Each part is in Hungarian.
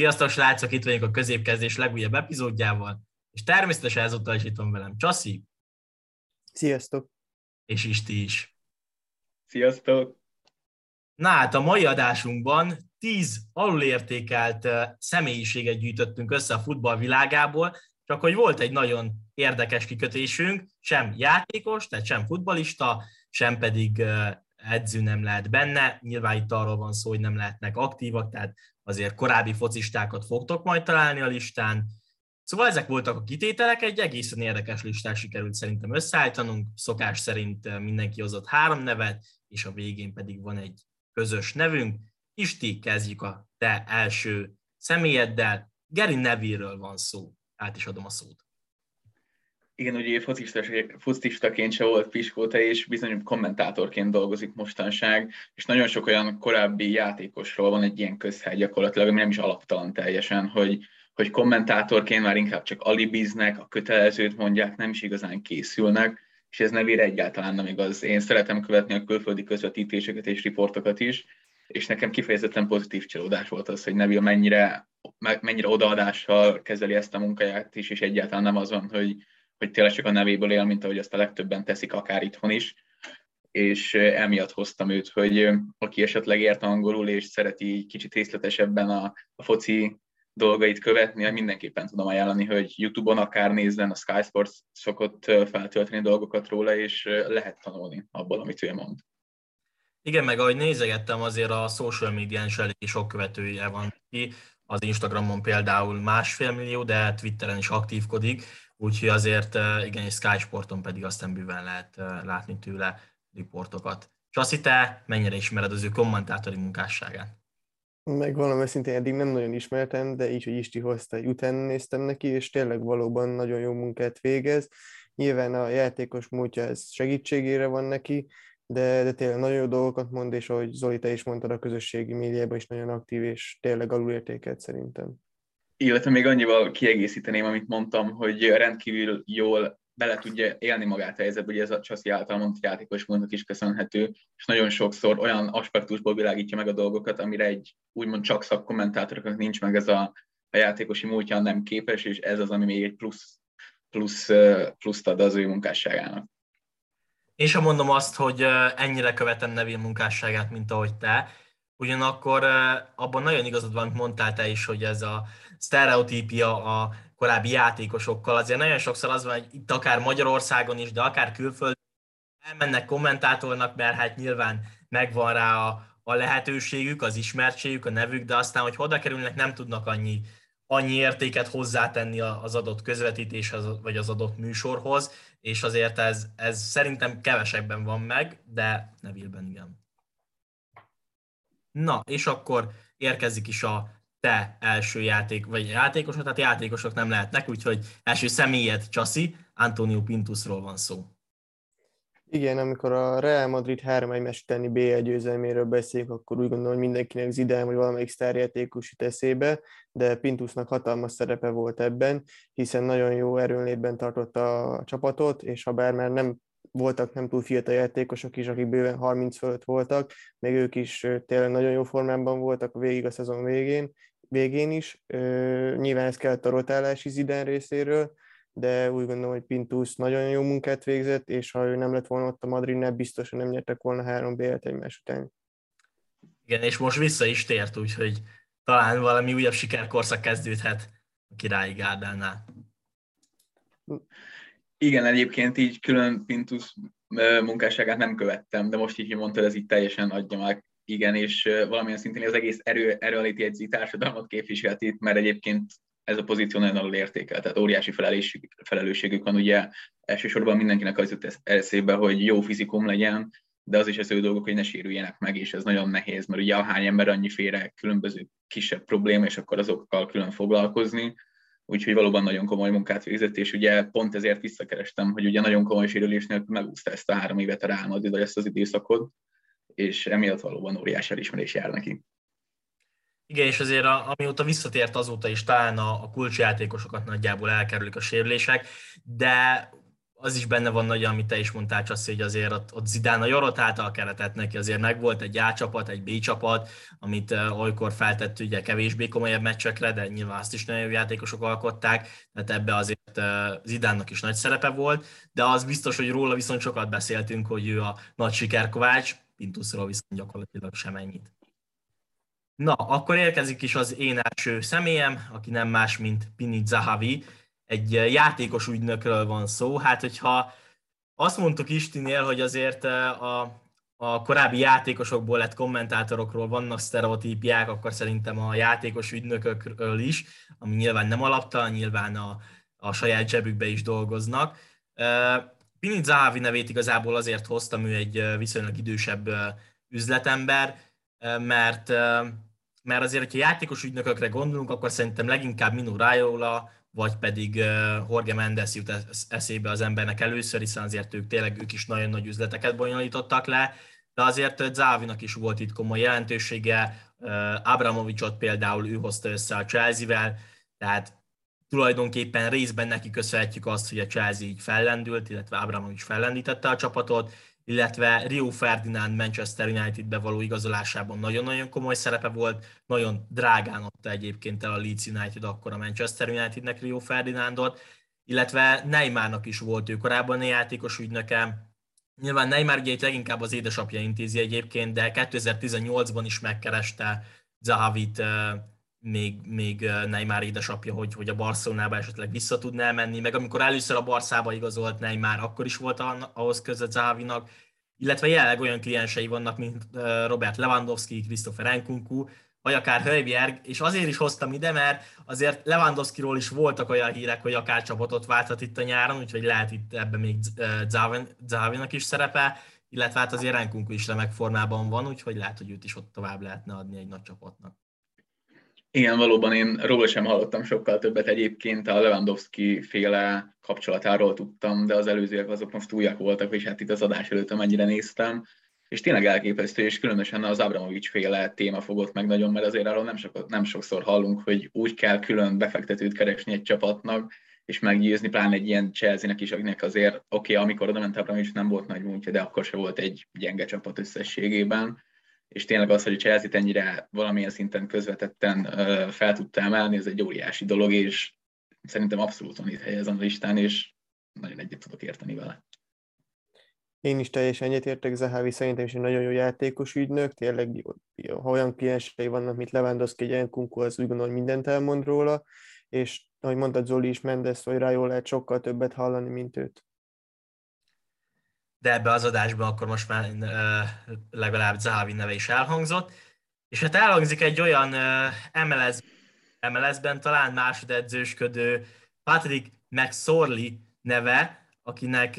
Sziasztok, srácok! Itt vagyunk a középkezdés legújabb epizódjával, és természetesen ezúttal is itt van velem Csaszi. Sziasztok! És Isti is. Sziasztok! Na hát a mai adásunkban tíz alulértékelt személyiséget gyűjtöttünk össze a futball világából, csak hogy volt egy nagyon érdekes kikötésünk, sem játékos, tehát sem futbalista, sem pedig edző nem lehet benne. Nyilván itt arról van szó, hogy nem lehetnek aktívak, tehát azért korábbi focistákat fogtok majd találni a listán. Szóval ezek voltak a kitételek, egy egészen érdekes listát sikerült szerintem összeállítanunk, szokás szerint mindenki hozott három nevet, és a végén pedig van egy közös nevünk. Isti, kezdjük a te első személyeddel. Gary Neville-ről van szó. Át is adom a szót. Igen, ugye focistaként se volt piskóta, és bizony kommentátorként dolgozik mostanság, és nagyon sok olyan korábbi játékosról van egy ilyen közhely gyakorlatilag, ami nem is alaptalan teljesen, hogy, hogy kommentátorként már inkább csak alibiznek, a kötelezőt mondják, nem is igazán készülnek, és ez nevére egyáltalán nem igaz. Én szeretem követni a külföldi közvetítéseket és riportokat is, és nekem kifejezetten pozitív csalódás volt az, hogy Neville mennyire, mennyire odaadással kezeli ezt a munkáját is, és egyáltalán nem azon, hogy, hogy tényleg csak a nevéből él, mint ahogy azt a legtöbben teszik, akár itthon is, és emiatt hoztam őt, hogy aki esetleg ért angolul, és szereti kicsit részletesebben a, a foci dolgait követni, mindenképpen tudom ajánlani, hogy YouTube-on akár nézzen, a Sky Sports szokott feltölteni dolgokat róla, és lehet tanulni abból, amit ő mond. Igen, meg ahogy nézegettem, azért a social médián is elég sok követője van ki, az Instagramon például másfél millió, de Twitteren is aktívkodik, úgyhogy azért igen, és Sky Sporton pedig aztán bűven lehet látni tőle riportokat. Csaszi, te mennyire ismered az ő kommentátori munkásságát? Meg valami szintén eddig nem nagyon ismertem, de így, hogy Isti hozta, utána néztem neki, és tényleg valóban nagyon jó munkát végez. Nyilván a játékos múltja ez segítségére van neki, de, de tényleg nagyon jó dolgokat mond, és ahogy Zoli, te is mondtad, a közösségi médiában is nagyon aktív, és tényleg alulértékelt szerintem. Illetve még annyival kiegészíteném, amit mondtam, hogy rendkívül jól bele tudja élni magát a helyzetbe, ugye ez a Csaszi által mondott játékos mondok is köszönhető, és nagyon sokszor olyan aspektusból világítja meg a dolgokat, amire egy úgymond csak szakkommentátoroknak nincs meg ez a, a játékosi múltja nem képes, és ez az, ami még egy plusz, plusz, pluszt ad az ő munkásságának. Én sem mondom azt, hogy ennyire követem Neville munkásságát, mint ahogy te, ugyanakkor abban nagyon igazad van, mondtál te is, hogy ez a sztereotípia a korábbi játékosokkal. Azért nagyon sokszor az van, hogy itt akár Magyarországon is, de akár külföldön elmennek kommentátornak, mert hát nyilván megvan rá a, a lehetőségük, az ismertségük, a nevük, de aztán, hogy oda kerülnek, nem tudnak annyi, annyi értéket hozzátenni az adott közvetítéshez, vagy az adott műsorhoz, és azért ez, ez szerintem kevesebben van meg, de Neville-ben igen. Na, és akkor érkezik is a te első játék, vagy játékosok, tehát játékosok nem lehetnek, úgyhogy első személyed Csaszi, Antonio Pintusról van szó. Igen, amikor a Real Madrid 3-1 mes utáni BL győzelméről beszélünk, akkor úgy gondolom, hogy mindenkinek Zidane vagy valamelyik sztárjátékos jut eszébe, de Pintusnak hatalmas szerepe volt ebben, hiszen nagyon jó erőnlétben tartotta a csapatot, és ha bár már nem voltak nem túl fiatal játékosok is, akik bőven 30 fölött voltak, még ők is tényleg nagyon jó formában voltak végig a szezon végén, végén is. Nyilván ez kellett a rotálási Zidane részéről, de úgy gondolom, hogy Pintus nagyon jó munkát végzett, és ha ő nem lett volna ott a Madridnál, biztosan nem nyertek volna három BL-t egymás után. Igen, és most vissza is tért, úgyhogy talán valami újabb sikerkorszak kezdődhet a királyi gárdánál. Igen, egyébként így külön Pintus munkásságát nem követtem, de most így, mondtad, ez így teljesen adja meg. Igen, és valamilyen szintén az egész erő, erőaliti egy társadalmat képviselt itt, mert egyébként ez a pozíció nagyon alul értékel, tehát óriási felelősség, felelősségük van, ugye elsősorban mindenkinek az jut eszébe, hogy jó fizikum legyen, de az is az ő dolgok, hogy ne sérüljenek meg, és ez nagyon nehéz, mert ugye a hány ember annyi félre különböző kisebb probléma, és akkor azokkal külön foglalkozni, úgyhogy valóban nagyon komoly munkát végzett, és ugye pont ezért visszakerestem, hogy ugye nagyon komoly sérülés nélkül megúszta ezt a három évet a Real Madrid, ezt az időszakot, és emiatt valóban óriási elismerés jár neki. Igen, és azért a, amióta visszatért azóta is talán a, a kulcsjátékosokat nagyjából elkerülik a sérülések, de az is benne van nagyon, amit te is mondtál, Csassz, hogy azért ott, ott Zidán a jorotálta a keretet neki, azért meg volt egy A csapat, egy B csapat, amit olykor feltett ugye kevésbé komolyabb meccsekre, de nyilván azt is nagyon jó játékosok alkották, tehát ebbe azért Zidánnak is nagy szerepe volt, de az biztos, hogy róla viszont sokat beszéltünk, hogy ő a nagy sikerkovács, Pintusról viszont gyakorlatilag sem ennyit. Na, akkor érkezik is az én első személyem, aki nem más, mint Pini Zahavi, egy játékos ügynökről van szó. Hát, hogyha azt mondtuk Istinél, hogy azért a, a korábbi játékosokból lett kommentátorokról vannak sztereotípiák, akkor szerintem a játékos ügynökökről is, ami nyilván nem alaptalan, nyilván a, a saját zsebükbe is dolgoznak. Pini Zahavi nevét igazából azért hoztam, ő egy viszonylag idősebb üzletember, mert, mert azért, hogyha játékos ügynökökre gondolunk, akkor szerintem leginkább Minu Raiola, vagy pedig Jorge Mendes jut eszébe az embernek először, hiszen azért ők tényleg ők is nagyon nagy üzleteket bonyolítottak le, de azért Závinak is volt itt komoly jelentősége, Abramovicsot például ő hozta össze a Chelsea-vel, tehát tulajdonképpen részben neki köszönhetjük azt, hogy a Chelsea így fellendült, illetve Abramovics fellendítette a csapatot, illetve Rio Ferdinand Manchester United-be való igazolásában nagyon-nagyon komoly szerepe volt, nagyon drágán adta egyébként el a Leeds United akkor a Manchester Unitednek Rio Ferdinandot, illetve Neymarnak is volt ő korábban a játékos ügynöke, Nyilván Neymar ugye itt leginkább az édesapja intézi egyébként, de 2018-ban is megkereste Zahavit még, még Neymar édesapja, hogy, hogy a Barcelonába esetleg vissza tudná menni, meg amikor először a Barszába igazolt Neymar, akkor is volt ahhoz között Závinak, illetve jelenleg olyan kliensei vannak, mint Robert Lewandowski, Christopher Nkunku, vagy akár Höjbjerg, és azért is hoztam ide, mert azért Lewandowskiról is voltak olyan hírek, hogy akár csapatot válthat itt a nyáron, úgyhogy lehet itt ebben még Závinak is szerepe, illetve hát azért Nkunku is remek formában van, úgyhogy lehet, hogy őt is ott tovább lehetne adni egy nagy csapatnak. Igen, valóban én róla sem hallottam sokkal többet egyébként, a Lewandowski féle kapcsolatáról tudtam, de az előzőek azok most újak voltak, és hát itt az adás előtt amennyire néztem, és tényleg elképesztő, és különösen az Abramovics féle téma fogott meg nagyon, mert azért arról nem, sok, nem sokszor hallunk, hogy úgy kell külön befektetőt keresni egy csapatnak, és meggyőzni, pláne egy ilyen Chelsea-nek is, akinek azért, oké, okay, amikor oda ment Abramovics nem volt nagy múltja, de akkor se volt egy gyenge csapat összességében, és tényleg az, hogy a Chelsea-t ennyire valamilyen szinten közvetetten fel tudta emelni, ez egy óriási dolog, és szerintem abszolút van itt helye ezen a listán, és nagyon egyet tudok érteni vele. Én is teljesen egyetértek, Zahavi szerintem is egy nagyon jó játékos ügynök, tényleg ha olyan kliensei vannak, mint Lewandowski, egy Kunku, az úgy gondolom, hogy mindent elmond róla, és ahogy mondtad Zoli is, Mendes vagy Rájól lehet sokkal többet hallani, mint őt de ebbe az adásban akkor most már legalább Zahavi neve is elhangzott. És hát elhangzik egy olyan MLS, MLS-ben talán másodedzősködő Patrick McSorley neve, akinek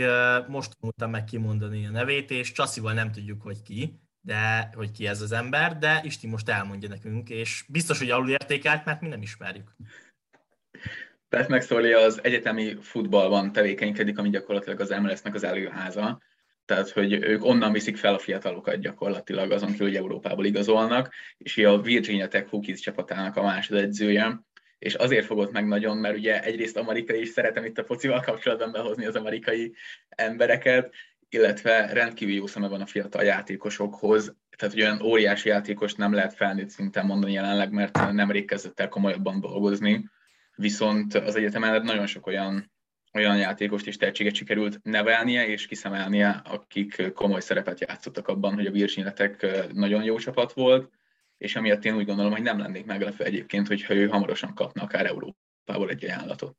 most mondtam meg kimondani a nevét, és Csasszival nem tudjuk, hogy ki, de hogy ki ez az ember, de Isti most elmondja nekünk, és biztos, hogy alul értékelt, mert mi nem ismerjük. Pat McSorley az egyetemi futballban tevékenykedik, ami gyakorlatilag az MLS-nek az előháza tehát hogy ők onnan viszik fel a fiatalokat gyakorlatilag, azon kívül, hogy Európából igazolnak, és a Virginia Tech Hokies csapatának a másodedzője, és azért fogott meg nagyon, mert ugye egyrészt amerikai is szeretem itt a focival kapcsolatban behozni az amerikai embereket, illetve rendkívül jó szeme van a fiatal játékosokhoz, tehát olyan óriási játékos nem lehet felnőtt szinten mondani jelenleg, mert nemrég kezdett el komolyabban dolgozni, viszont az egyetemen nagyon sok olyan olyan játékost és tehetséget sikerült nevelnie és kiszemelnie, akik komoly szerepet játszottak abban, hogy a Virginetek nagyon jó csapat volt, és amiatt én úgy gondolom, hogy nem lennék meglepő egyébként, hogyha ő hamarosan kapna akár Európából egy ajánlatot.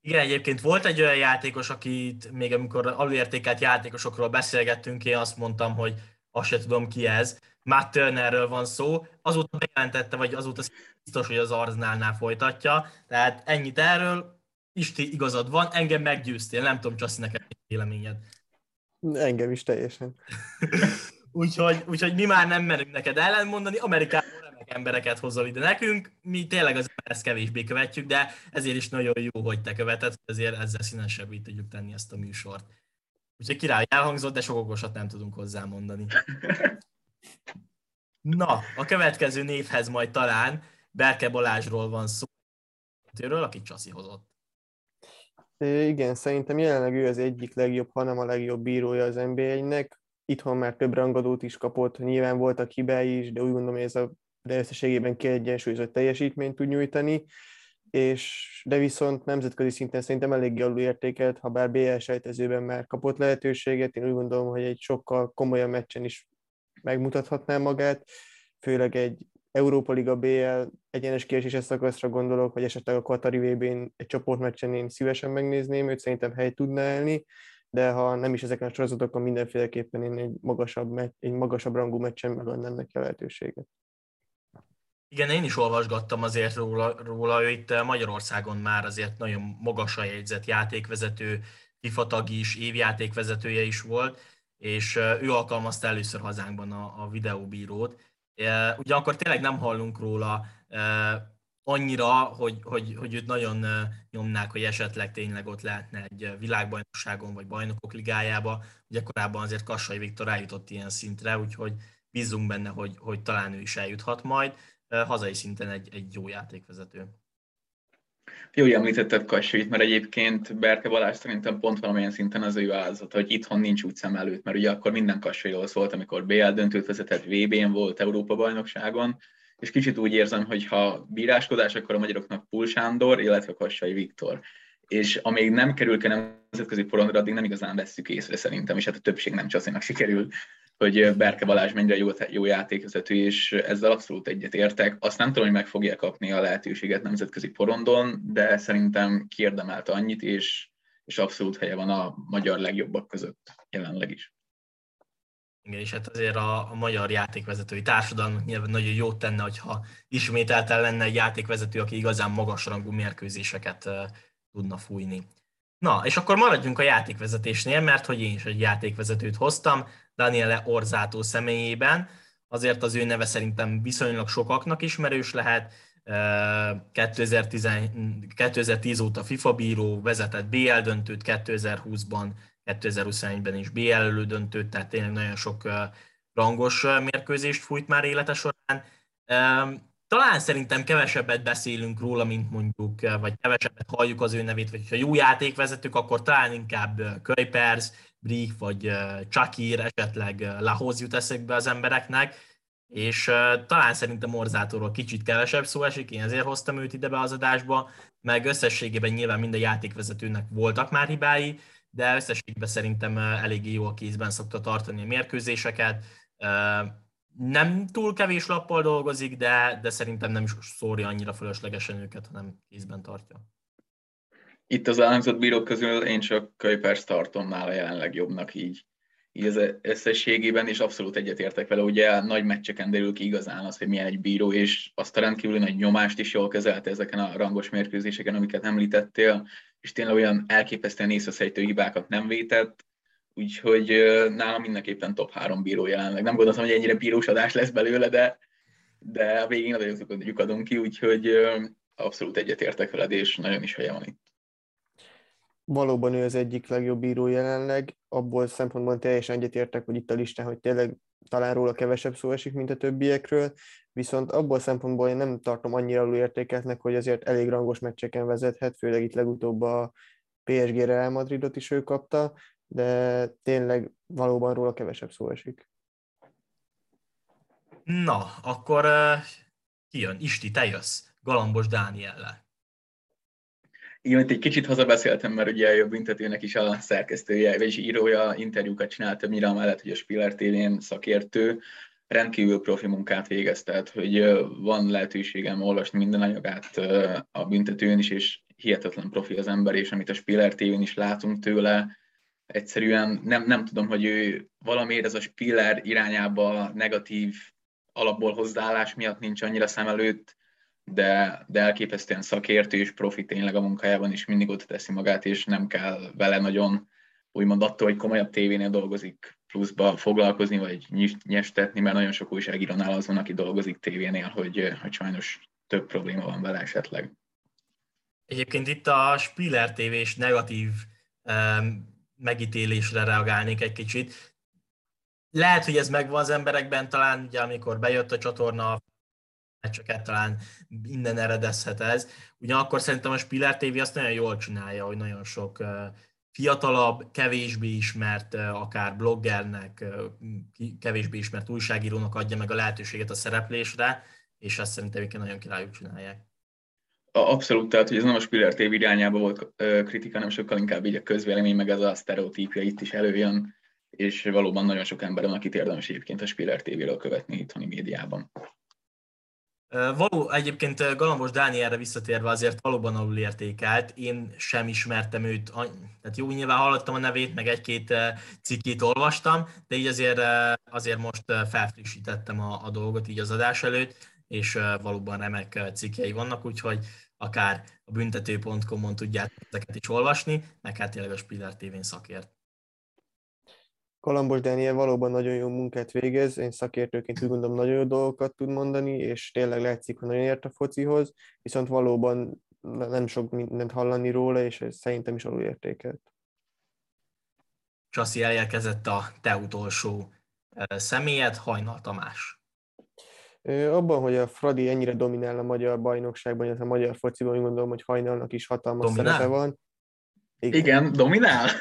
Igen, egyébként volt egy olyan játékos, akit még amikor alulértékelt játékosokról beszélgettünk, én azt mondtam, hogy azt se tudom ki ez. Matt Turnerről van szó, azóta bejelentette, vagy azóta biztos, hogy az Arználnál folytatja. Tehát ennyit erről, Isti, igazad van, engem meggyőztél, nem tudom, Csaszi, neked véleményed. Engem is teljesen. úgyhogy, úgyhogy mi már nem merünk neked ellenmondani, Amerikában remek embereket hozol ide nekünk, mi tényleg az ezt kevésbé követjük, de ezért is nagyon jó, hogy te követed, ezért ezzel színesebbé tudjuk tenni ezt a műsort. Úgyhogy király elhangzott, de sok okosat nem tudunk hozzámondani. Na, a következő névhez majd talán Berke Balázsról van szó, akit Csasi hozott. Igen, szerintem jelenleg ő az egyik legjobb, hanem a legjobb bírója az NBA-nek. Itthon már több rangadót is kapott, nyilván voltak hibái is, de úgy gondolom, hogy ez a de összességében kiegyensúlyozott teljesítményt tud nyújtani, és de viszont nemzetközi szinten szerintem elég alul értékelt, ha bár BL sejtezőben már kapott lehetőséget, én úgy gondolom, hogy egy sokkal komolyabb meccsen is megmutathatná magát, főleg egy Európa Liga BL egyenes kieséses szakaszra gondolok, vagy esetleg a Katari VB-n egy csoportmeccsen én szívesen megnézném, őt szerintem hely tudna elni, de ha nem is ezeken a sorozatokon, mindenféleképpen én egy magasabb, egy magasabb rangú meccsen megadnám neki a lehetőséget. Igen, én is olvasgattam azért róla, róla, ő itt Magyarországon már azért nagyon magasra jegyzett játékvezető, FIFA tag is, évjátékvezetője is volt, és ő alkalmazta először hazánkban a, a videóbírót. Ugyanakkor tényleg nem hallunk róla annyira, hogy, hogy, hogy őt nagyon nyomnák, hogy esetleg tényleg ott lehetne egy világbajnokságon vagy bajnokok ligájába. Ugye korábban azért Kassai Viktor eljutott ilyen szintre, úgyhogy bízunk benne, hogy, hogy talán ő is eljuthat majd hazai szinten egy, egy jó játékvezető. Jó, hogy említetted Kassait, mert egyébként Berke Balázs szerintem pont valamilyen szinten az ő áldozat, hogy itthon nincs úgy szem előtt, mert ugye akkor minden Kassairól volt, amikor BL döntőt vezetett, VB-n volt, Európa bajnokságon, és kicsit úgy érzem, hogy ha bíráskodás, akkor a magyaroknak Pul Sándor, illetve Kassai Viktor. És amíg nem kerül ki nemzetközi porondra, addig nem igazán vesszük észre szerintem, és hát a többség nem Csaszinak sikerül hogy Berke Balázs mennyire jó, jó játékvezető, és ezzel abszolút egyet értek. Azt nem tudom, hogy meg fogja kapni a lehetőséget nemzetközi porondon, de szerintem kiérdemelte annyit, és, és abszolút helye van a magyar legjobbak között jelenleg is. Igen, és hát azért a, a magyar játékvezetői társadalom nyilván nagyon jót tenne, hogyha ismételten lenne egy játékvezető, aki igazán magasrangú mérkőzéseket uh, tudna fújni. Na, és akkor maradjunk a játékvezetésnél, mert hogy én is egy játékvezetőt hoztam, Daniele Orzátó személyében. Azért az ő neve szerintem viszonylag sokaknak ismerős lehet. 2010, 2010 óta FIFA bíró, vezetett BL döntőt 2020-ban, 2021-ben is BL elődöntőt, tehát tényleg nagyon sok rangos mérkőzést fújt már élete során. Talán szerintem kevesebbet beszélünk róla, mint mondjuk, vagy kevesebbet halljuk az ő nevét, vagy ha jó játékvezetők, akkor talán inkább Kuipers, Brick vagy Chakir, esetleg Lahoz jut eszekbe az embereknek, és talán szerintem Orzátóról kicsit kevesebb szó esik, én ezért hoztam őt ide be az adásba, meg összességében nyilván minden játékvezetőnek voltak már hibái, de összességében szerintem eléggé jó a kézben szokta tartani a mérkőzéseket. Nem túl kevés lappal dolgozik, de, de szerintem nem is szórja annyira fölöslegesen őket, hanem kézben tartja. Itt az elhangzott bírók közül én csak Kölypers tartom nála jelenleg jobbnak így, így az összességében, és abszolút egyetértek vele. Ugye nagy meccseken derül ki igazán az, hogy milyen egy bíró, és azt a rendkívül nagy nyomást is jól kezelte ezeken a rangos mérkőzéseken, amiket említettél, és tényleg olyan elképesztően észreszejtő hibákat nem vétett, úgyhogy nálam mindenképpen top három bíró jelenleg. Nem gondoltam, hogy ennyire bírós adás lesz belőle, de, de a végén nagyon adunk ki, úgyhogy abszolút egyetértek veled, és nagyon is helye van itt. Valóban ő az egyik legjobb bíró jelenleg, abból szempontból teljesen egyetértek, hogy itt a listán, hogy tényleg talán róla kevesebb szó esik, mint a többiekről, viszont abból szempontból én nem tartom annyira alulértékeltnek, hogy azért elég rangos meccseken vezethet, főleg itt legutóbb a PSG Real Madridot is ő kapta, de tényleg valóban róla kevesebb szó esik. Na, akkor uh, kijön, Isti, te jössz, Galambos Dániellel. Igen, itt egy kicsit hazabeszéltem, mert ugye a jobb büntetőnek is a szerkesztője, vagyis írója interjúkat csinál többnyire amellett, hogy a Spiller tv szakértő, rendkívül profi munkát végez, tehát hogy van lehetőségem olvasni minden anyagát a büntetőn is, és hihetetlen profi az ember, és amit a Spiller tv is látunk tőle, egyszerűen nem, nem tudom, hogy ő valamiért ez a Spiller irányába negatív alapból hozzáállás miatt nincs annyira szem előtt, de, de elképesztően szakértő és profi tényleg a munkájában is mindig ott teszi magát, és nem kell vele nagyon úgymond attól, hogy komolyabb tévénél dolgozik, pluszba foglalkozni, vagy nyestetni, mert nagyon sok újságírónál az van, aki dolgozik tévénél, hogy, hogy sajnos több probléma van vele esetleg. Egyébként itt a Spiller TV-s negatív um, megítélésre reagálnék egy kicsit. Lehet, hogy ez megvan az emberekben, talán ugye amikor bejött a csatorna, meccseket, talán minden eredezhet ez. Ugyanakkor szerintem a Spiller TV azt nagyon jól csinálja, hogy nagyon sok fiatalabb, kevésbé ismert, akár bloggernek, kevésbé ismert újságírónak adja meg a lehetőséget a szereplésre, és ezt szerintem nagyon királyuk csinálják. Abszolút, tehát hogy ez nem a Spiller TV irányába volt kritika, hanem sokkal inkább így a közvélemény, meg ez a sztereotípia itt is előjön, és valóban nagyon sok ember van, akit érdemes egyébként a Spiller TV-ről követni itthoni médiában. Való, egyébként Galambos Dánielre visszatérve azért valóban alul értékelt. Én sem ismertem őt, tehát jó, nyilván hallottam a nevét, meg egy-két cikkét olvastam, de így azért, azért most felfrissítettem a, a dolgot így az adás előtt, és valóban remek cikkei vannak, úgyhogy akár a büntető.com-on tudjátok ezeket is olvasni, meg hát tényleg a Spiller TV-n szakért. Kalambos Dániel valóban nagyon jó munkát végez, én szakértőként úgy gondolom nagyon jó dolgokat tud mondani, és tényleg látszik, hogy nagyon ért a focihoz, viszont valóban nem sok mindent hallani róla, és ez szerintem is alulértékelt. Csaszi elérkezett a te utolsó személyed, Hajnal Tamás. Abban, hogy a Fradi ennyire dominál a magyar bajnokságban, illetve a magyar fociban, úgy gondolom, hogy Hajnalnak is hatalmas dominál? szerepe van. Igen, Igen dominál?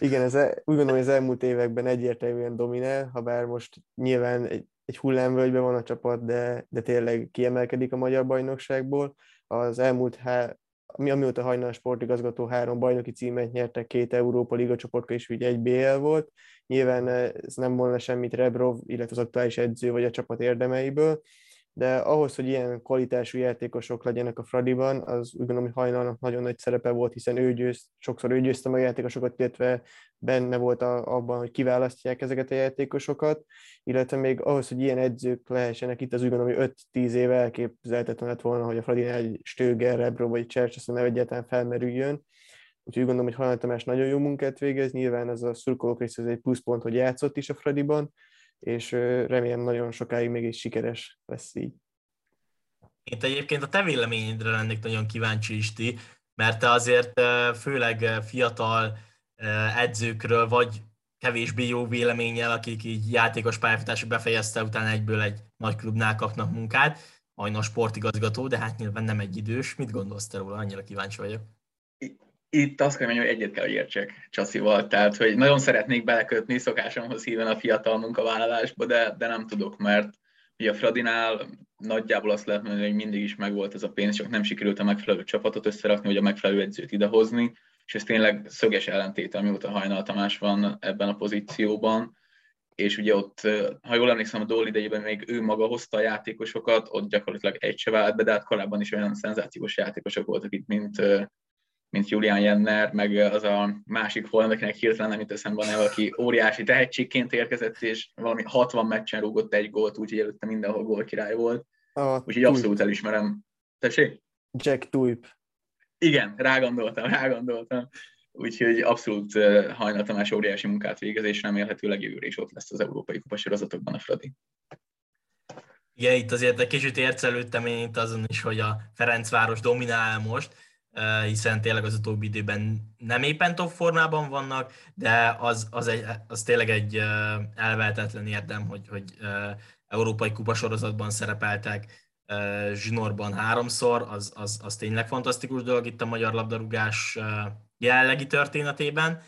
Igen, ez, úgy gondolom, hogy az elmúlt években egyértelműen dominál, ha bár most nyilván egy, egy hullámvölgyben van a csapat, de, de tényleg kiemelkedik a magyar bajnokságból. Az elmúlt, há, ami, amióta hajnal sportigazgató három bajnoki címet nyertek, két Európa Liga csoportka és ugye egy BL volt. Nyilván ez nem volna semmit Rebrov, illetve az aktuális edző vagy a csapat érdemeiből, de ahhoz, hogy ilyen kvalitású játékosok legyenek a Fradiban, az úgy gondolom, hogy hajnalnak nagyon nagy szerepe volt, hiszen ő győzt, sokszor ő győzte meg a játékosokat, illetve benne volt a, abban, hogy kiválasztják ezeket a játékosokat, illetve még ahhoz, hogy ilyen edzők lehessenek itt, az úgy gondolom, hogy 5-10 éve elképzelhetetlen lett volna, hogy a Fradinál egy Stöger, Rebro vagy Csercs, azt nem egyáltalán felmerüljön. Úgyhogy úgy gondolom, hogy Hajnal Tamás nagyon jó munkát végez, nyilván ez a szurkolók részéről egy pluszpont, hogy játszott is a Fradiban, és remélem nagyon sokáig még is sikeres lesz így. Én egyébként a te véleményedre lennék nagyon kíváncsi is ti, mert te azért főleg fiatal edzőkről vagy kevésbé jó véleménnyel, akik így játékos pályafutásra befejezte, utána egyből egy nagy klubnál kapnak munkát, a sportigazgató, de hát nyilván nem egy idős. Mit gondolsz te róla? Annyira kíváncsi vagyok itt azt kell mondjam, hogy egyet kell, hogy értsek Csaszival, tehát hogy nagyon szeretnék belekötni szokásomhoz híven a fiatal munkavállalásba, de, de nem tudok, mert ugye a Fradinál nagyjából azt lehet mondani, hogy mindig is megvolt ez a pénz, csak nem sikerült a megfelelő csapatot összerakni, vagy a megfelelő edzőt idehozni, és ez tényleg szöges ellentéte, amióta Hajnal Tamás van ebben a pozícióban, és ugye ott, ha jól emlékszem, a Dól idejében még ő maga hozta a játékosokat, ott gyakorlatilag egy se vált be, de hát korábban is olyan szenzációs játékosok voltak itt, mint mint Julian Jenner, meg az a másik holland, akinek hirtelen nem jut eszembe neve, aki óriási tehetségként érkezett, és valami 60 meccsen rúgott egy gólt, úgyhogy előtte mindenhol gól király volt. A úgyhogy abszolút elismerem. Tessék? Jack Tuip. Igen, rágondoltam, rágondoltam. Úgyhogy abszolút Hajnal Tamás óriási munkát végez, és remélhetőleg jövőre is ott lesz az Európai Kupa sorozatokban a Fradi. Igen, itt azért egy kicsit ércelődtem én itt azon is, hogy a Ferencváros dominál most, hiszen tényleg az utóbbi időben nem éppen top formában vannak, de az, az, egy, az tényleg egy elvehetetlen érdem, hogy, hogy Európai Kupa sorozatban szerepeltek zsinórban háromszor, az, az, az tényleg fantasztikus dolog itt a magyar labdarúgás jelenlegi történetében,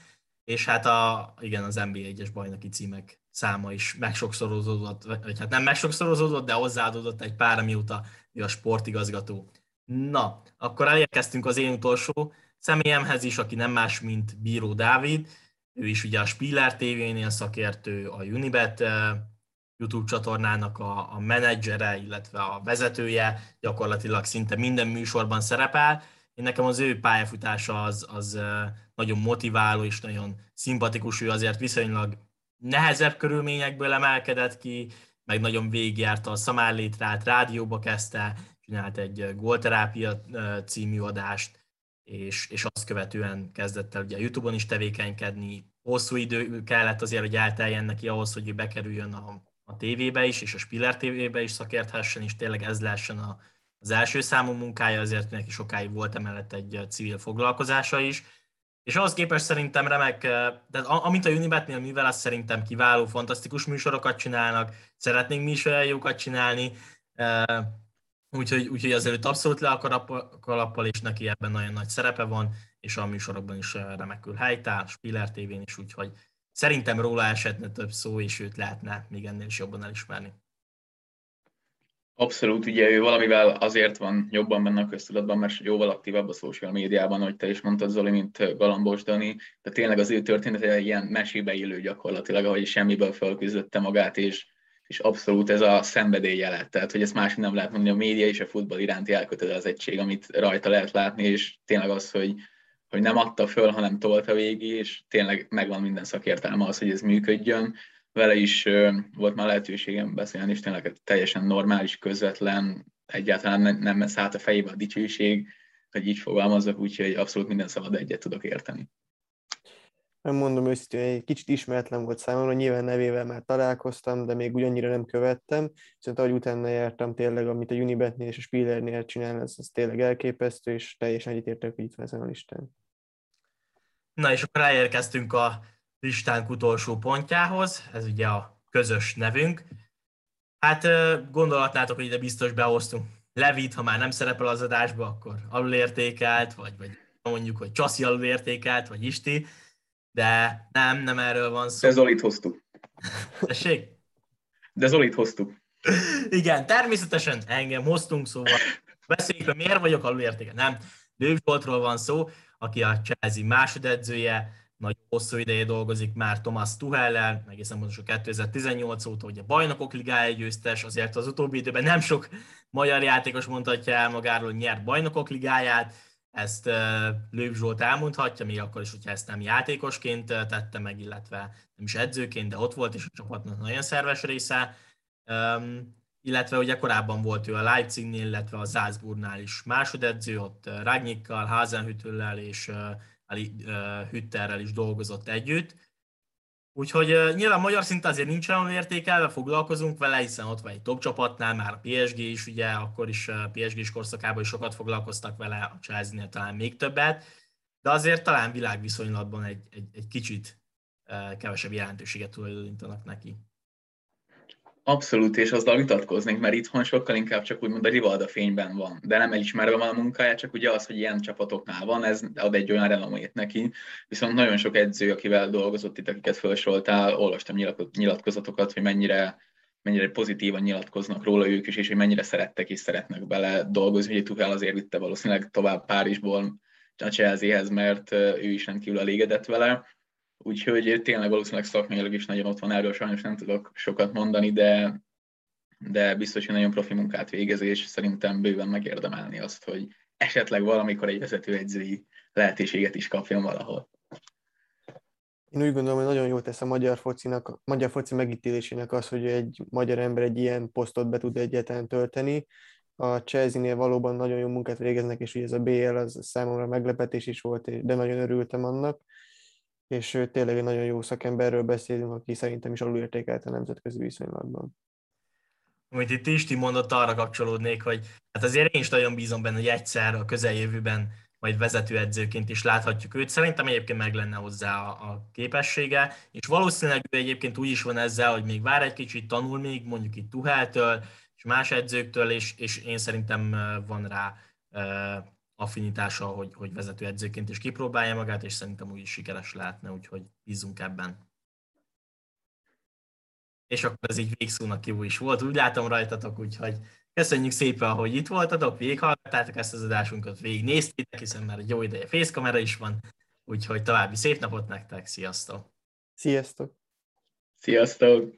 és hát a, igen, az NBA egyes bajnoki címek száma is megsokszorozódott, vagy hát nem megsokszorozódott, de hozzáadódott egy pár, mióta a sportigazgató. Na, akkor elérkeztünk az én utolsó személyemhez is, aki nem más, mint Bíró Dávid. Ő is ugye a Spiller TV-nél szakértő, a Unibet eh, YouTube csatornának a, a menedzsere, illetve a vezetője, gyakorlatilag szinte minden műsorban szerepel. Én nekem az ő pályafutása az, az eh, nagyon motiváló és nagyon szimpatikus, ő azért viszonylag nehezebb körülményekből emelkedett ki, meg nagyon végigjárta a szamárlétrát, rádióba kezdte, csinált egy Gólterápia című adást, és, és azt követően kezdett el ugye Youtube-on is tevékenykedni. Hosszú idő kellett azért, hogy elteljen neki ahhoz, hogy bekerüljön a, a tévébe is, és a Spiller tévébe is szakérthessen, és tényleg ez lehessen a, az első számú munkája, azért neki sokáig volt emellett egy civil foglalkozása is. és ahhoz képest szerintem remek, de amint a Unibetnél, mivel azt szerintem kiváló, fantasztikus műsorokat csinálnak, szeretnénk mi is olyan jókat csinálni, úgyhogy, úgyhogy azelőtt abszolút le a kalappal, és neki ebben nagyon nagy szerepe van, és a műsorokban is remekül helytál, Spiller TV-n is, úgyhogy szerintem róla esetne több szó, és őt lehetne még ennél is jobban elismerni. Abszolút, ugye ő valamivel azért van jobban benne a köztudatban, mert jóval aktívabb a social médiában, hogy te is mondtad, Zoli, mint Galambos Dani, de tényleg az ő története ilyen mesébe élő gyakorlatilag, ahogy semmiből felküzdötte magát, és, és abszolút ez a szenvedély jelet, tehát hogy ezt másik nem lehet mondani, a média és a futball iránti elkötelezettség, amit rajta lehet látni, és tényleg az, hogy, hogy nem adta föl, hanem tolta végig, és tényleg megvan minden szakértelme az, hogy ez működjön vele is volt már lehetőségem beszélni, és tényleg teljesen normális, közvetlen, egyáltalán nem, nem a fejébe a dicsőség, hogy így fogalmazok, úgyhogy abszolút minden szabad egyet tudok érteni. Nem mondom őszintén, egy kicsit ismeretlen volt számomra, nyilván nevével már találkoztam, de még ugyannyira nem követtem, viszont ahogy utána jártam tényleg, amit a Unibetnél és a Spillernél csinál, ez, ez tényleg elképesztő, és teljesen egyetértek, hogy itt van ezen a listán. Na és akkor elérkeztünk a listánk utolsó pontjához, ez ugye a közös nevünk. Hát gondolhatnátok, hogy ide biztos behoztunk Levit, ha már nem szerepel az adásba, akkor alulértékelt, vagy, vagy mondjuk, hogy Csaszi alulértékelt, vagy Isti, de nem, nem erről van szó. De Zolit hoztuk. Tessék? De Zolit hoztuk. Igen, természetesen engem hoztunk, szóval beszéljük, hogy miért vagyok alulértékelt. Nem, Lőv Zsoltról van szó, aki a Chelsea másodedzője, nagyon hosszú ideje dolgozik már Thomas Tuchel-el, egészen pontosan 2018 óta, a bajnokok ligája győztes, azért az utóbbi időben nem sok magyar játékos mondhatja el magáról, hogy nyert bajnokok ligáját, ezt Lőv Zsolt elmondhatja, még akkor is, hogyha ezt nem játékosként tette meg, illetve nem is edzőként, de ott volt, és a csapatnak nagyon szerves része. Illetve ugye korábban volt ő a Leipzignél, illetve a Salzburgnál is másodedző, ott Ragnikkal, Hazenhüttöllel és Ali Hütterrel is dolgozott együtt. Úgyhogy nyilván magyar szint azért nincs olyan értékelve, foglalkozunk vele, hiszen ott van egy top csapatnál, már a PSG is, ugye, akkor is uh, PSG-s korszakában is sokat foglalkoztak vele, a Chelsea-nél talán még többet, de azért talán világviszonylatban egy, egy, egy kicsit kevesebb jelentőséget tulajdonítanak neki. Abszolút, és azzal vitatkoznék, mert itthon sokkal inkább csak úgymond a Rivalda fényben van, de nem elismerve van a munkája, csak ugye az, hogy ilyen csapatoknál van, ez ad egy olyan renomét neki. Viszont nagyon sok edző, akivel dolgozott itt, akiket felsoroltál, olvastam nyilatkozatokat, hogy mennyire, mennyire pozitívan nyilatkoznak róla ők is, és hogy mennyire szerettek és szeretnek bele dolgozni. Ugye Tuchel azért vitte valószínűleg tovább Párizsból a Chelseahez, mert ő is rendkívül elégedett vele Úgyhogy tényleg valószínűleg szakmailag is nagyon ott van, erről sajnos nem tudok sokat mondani, de, de biztos, hogy nagyon profi munkát végez, és szerintem bőven megérdemelni azt, hogy esetleg valamikor egy vezetőegyzői lehetőséget is kapjon valahol. Én úgy gondolom, hogy nagyon jó tesz a magyar focinak, magyar foci megítélésének az, hogy egy magyar ember egy ilyen posztot be tud egyáltalán tölteni. A Chelsea-nél valóban nagyon jó munkát végeznek, és ugye ez a BL az számomra meglepetés is volt, de nagyon örültem annak és tényleg egy nagyon jó szakemberről beszélünk, aki szerintem is alulértékelt a nemzetközi viszonylatban. Amit itt Isti mondott, arra kapcsolódnék, hogy hát azért én is nagyon bízom benne, hogy egyszer a közeljövőben majd vezetőedzőként is láthatjuk őt. Szerintem egyébként meg lenne hozzá a, a képessége, és valószínűleg ő egyébként úgy is van ezzel, hogy még vár egy kicsit, tanul még, mondjuk itt Tuheltől, és más edzőktől, és, és én szerintem van rá affinitása, hogy, hogy vezetőedzőként is kipróbálja magát, és szerintem úgy is sikeres lehetne, úgyhogy bízunk ebben. És akkor ez így végszónak jó is volt, úgy látom rajtatok, úgyhogy köszönjük szépen, hogy itt voltatok, végighallgattátok ezt az adásunkat, végignéztétek, hiszen már egy jó ideje fészkamera is van, úgyhogy további szép napot nektek, sziasztok! Sziasztok! Sziasztok!